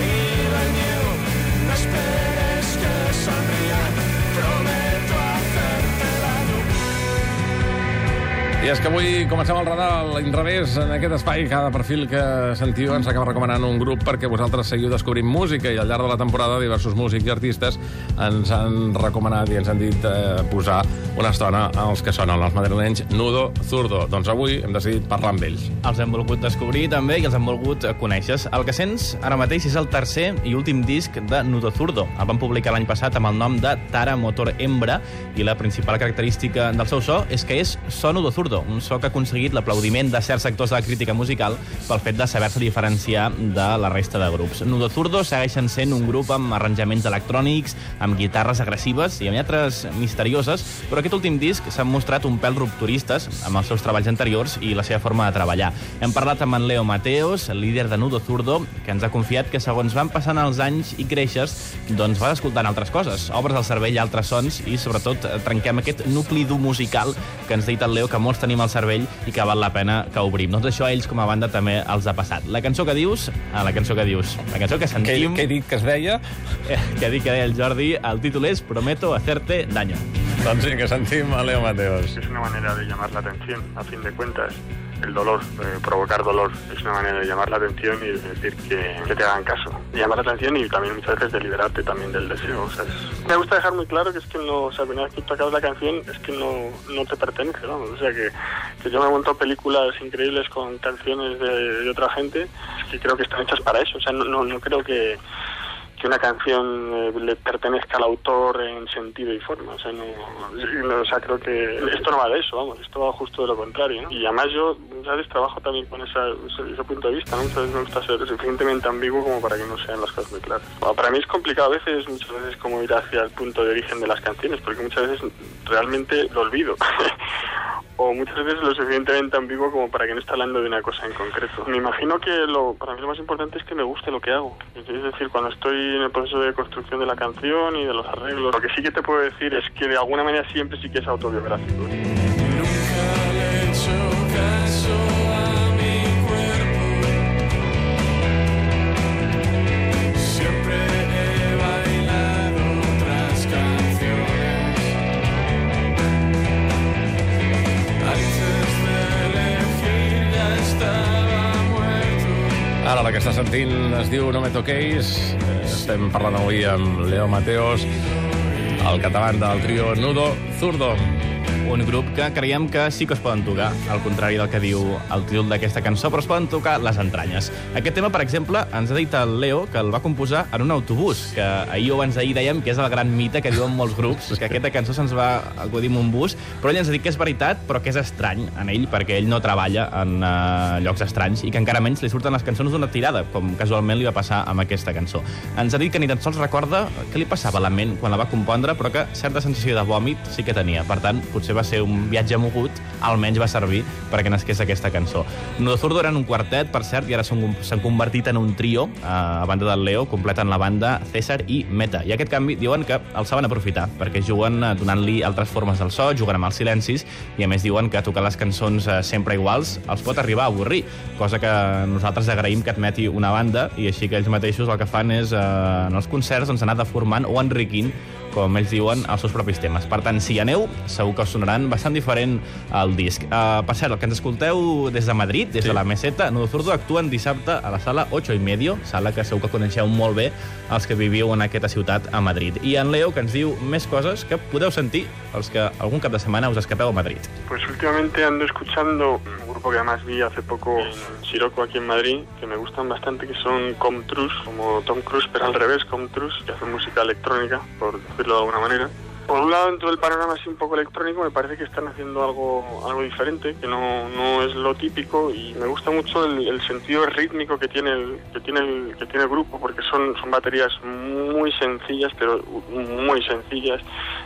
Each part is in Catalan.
Yeah. I és que avui comencem el radar a l'inrevés en aquest espai. Cada perfil que sentiu ens acaba recomanant un grup perquè vosaltres seguiu descobrint música i al llarg de la temporada diversos músics i artistes ens han recomanat i ens han dit eh, posar una estona als que sonen els madrilenys Nudo Zurdo. Doncs avui hem decidit parlar amb ells. Els hem volgut descobrir també i els hem volgut eh, conèixer. El que sents ara mateix és el tercer i últim disc de Nudo Zurdo. El van publicar l'any passat amb el nom de Tara Motor Hembra i la principal característica del seu so és que és so Nudo Zurdo, un so que ha aconseguit l'aplaudiment de certs sectors de la crítica musical pel fet de saber-se diferenciar de la resta de grups. Nudo Zurdo segueixen sent un grup amb arranjaments electrònics, amb guitarres agressives i amb lletres misterioses, però aquest últim disc s'han mostrat un pèl rupturistes amb els seus treballs anteriors i la seva forma de treballar. Hem parlat amb en Leo Mateos, el líder de Nudo Zurdo, que ens ha confiat que segons van passant els anys i creixes, doncs vas escoltant altres coses, obres el cervell a altres sons i, sobretot, eh, trenquem aquest nucli dur musical que ens ha dit el Leo que molts tenim al cervell i que val la pena que obrim. Doncs això a ells com a banda també els ha passat. La cançó que dius, ah, la cançó que dius, la cançó que sentim, què he dit que es deia? que ha dit que deia el Jordi, el títol és Prometo hacerte daño. Doncs sí, que sentim a Leo Mateos. Es una manera de llamar la atención, a fin de cuentas. El dolor, eh, provocar dolor, es una manera de llamar la atención y de decir que, que te hagan caso. Llamar la atención y también muchas veces de liberarte también del deseo. O sea, Me gusta dejar muy claro que es que no, o sea, una vez que tú acabas la canción, es que no, no te pertenece, vamos. O sea, que, que yo me monto películas increíbles con canciones de, de otra gente, que creo que están hechas para eso. O sea, no, no, no creo que que una canción eh, le pertenezca al autor en sentido y forma. O sea, no, creo que esto no va de eso, vamos, esto va justo de lo contrario. ¿no? Y además yo, ¿sabes? Trabajo también con esa, ese, punto de vista, ¿no? Veces me gusta ser suficientemente ambiguo como para que no sean las cosas muy claras. Para mí es complicado a veces, muchas veces, como ir hacia el punto de origen de las canciones, porque muchas veces realmente lo olvido. o muchas veces lo suficientemente ambiguo como para que no esté hablando de una cosa en concreto. Me imagino que lo, para mí lo más importante es que me guste lo que hago. Es decir, cuando estoy en el proceso de construcción de la canción y de los arreglos, lo que sí que te puedo decir es que de alguna manera siempre sí que es autobiográfico. Ara la que està sentint es diu No me toquéis. Eh, Estem parlant avui amb Leo Mateos, el català del trio Nudo Zurdo. Un grup que creiem que sí que es poden tocar, al contrari del que diu el títol d'aquesta cançó, però es poden tocar les entranyes. Aquest tema, per exemple, ens ha dit el Leo que el va composar en un autobús, que ahir o abans d'ahir dèiem que és el gran mite que diuen molts grups, que aquesta cançó se'ns va acudir en un bus, però ell ens ha dit que és veritat, però que és estrany en ell, perquè ell no treballa en uh, llocs estranys i que encara menys li surten les cançons d'una tirada, com casualment li va passar amb aquesta cançó. Ens ha dit que ni tan sols recorda què li passava a la ment quan la va compondre, però que certa sensació de vòmit sí que tenia. Per tant, potser va ser un viatge mogut, almenys va servir perquè nasqués aquesta cançó. Nudo Zurdo eren un quartet, per cert, i ara s'han convertit en un trio, eh, a banda del Leo, completen la banda César i Meta. I aquest canvi diuen que el saben aprofitar, perquè juguen eh, donant-li altres formes del so, juguen amb els silencis, i a més diuen que tocar les cançons eh, sempre iguals els pot arribar a avorrir, cosa que nosaltres agraïm que admeti una banda, i així que ells mateixos el que fan és, eh, en els concerts, doncs, anar deformant o enriquint com ells diuen, els seus propis temes. Per tant, si hi aneu, segur que us sonaran bastant diferent al disc. Uh, per cert, el que ens escolteu des de Madrid, des Sí. de la Meseta, Nudo Zurdo actuen dissabte a la sala 8 i medio, sala que segur que coneixeu molt bé els que viviu en aquesta ciutat a Madrid. I en Leo, que ens diu més coses que podeu sentir els que algun cap de setmana us escapeu a Madrid. Pues últimamente ando escuchando un grupo que además vi hace poco en Siroco aquí en Madrid, que me gustan bastante, que son Comtrus, como Tom Cruise, pero al revés, Comtrus, que hacen música electrónica, por decirlo de alguna manera. Por un lado, dentro del panorama así un poco electrónico, me parece que están haciendo algo, algo diferente, que no, no es lo típico, y me gusta mucho el, sentido rítmico que tiene el, que tiene el, que tiene el grupo, porque son, son baterías muy sencillas, pero muy sencillas,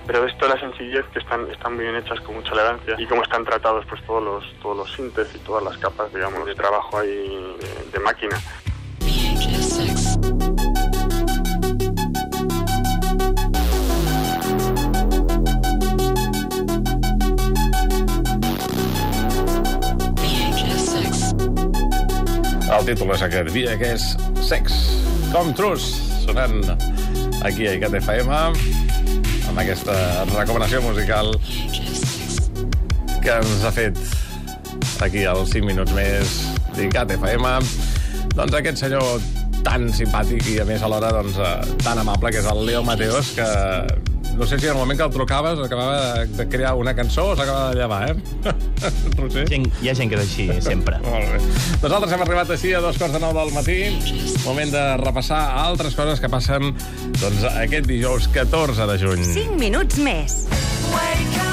pero ves toda la sencillez que están, están muy bien hechas con mucha elegancia, y cómo están tratados pues todos los, todos los sintes y todas las capas, digamos, de trabajo ahí de, de máquina. Títol aquest, dia que és sex. Com Trus, sonant aquí a ICAT FM amb aquesta recomanació musical que ens ha fet aquí als 5 minuts més d'ICAT FM. Doncs aquest senyor tan simpàtic i, a més, alhora, doncs, eh, tan amable, que és el Leo Mateos, que no sé si en el moment que el trucaves acabava de, crear una cançó o s'acaba de llevar, eh? Roser? Gent, hi ha gent que és així, sempre. Molt bé. Nosaltres hem arribat així a dos quarts de nou del matí. Moment de repassar altres coses que passen doncs, aquest dijous 14 de juny. 5 minuts més. Wake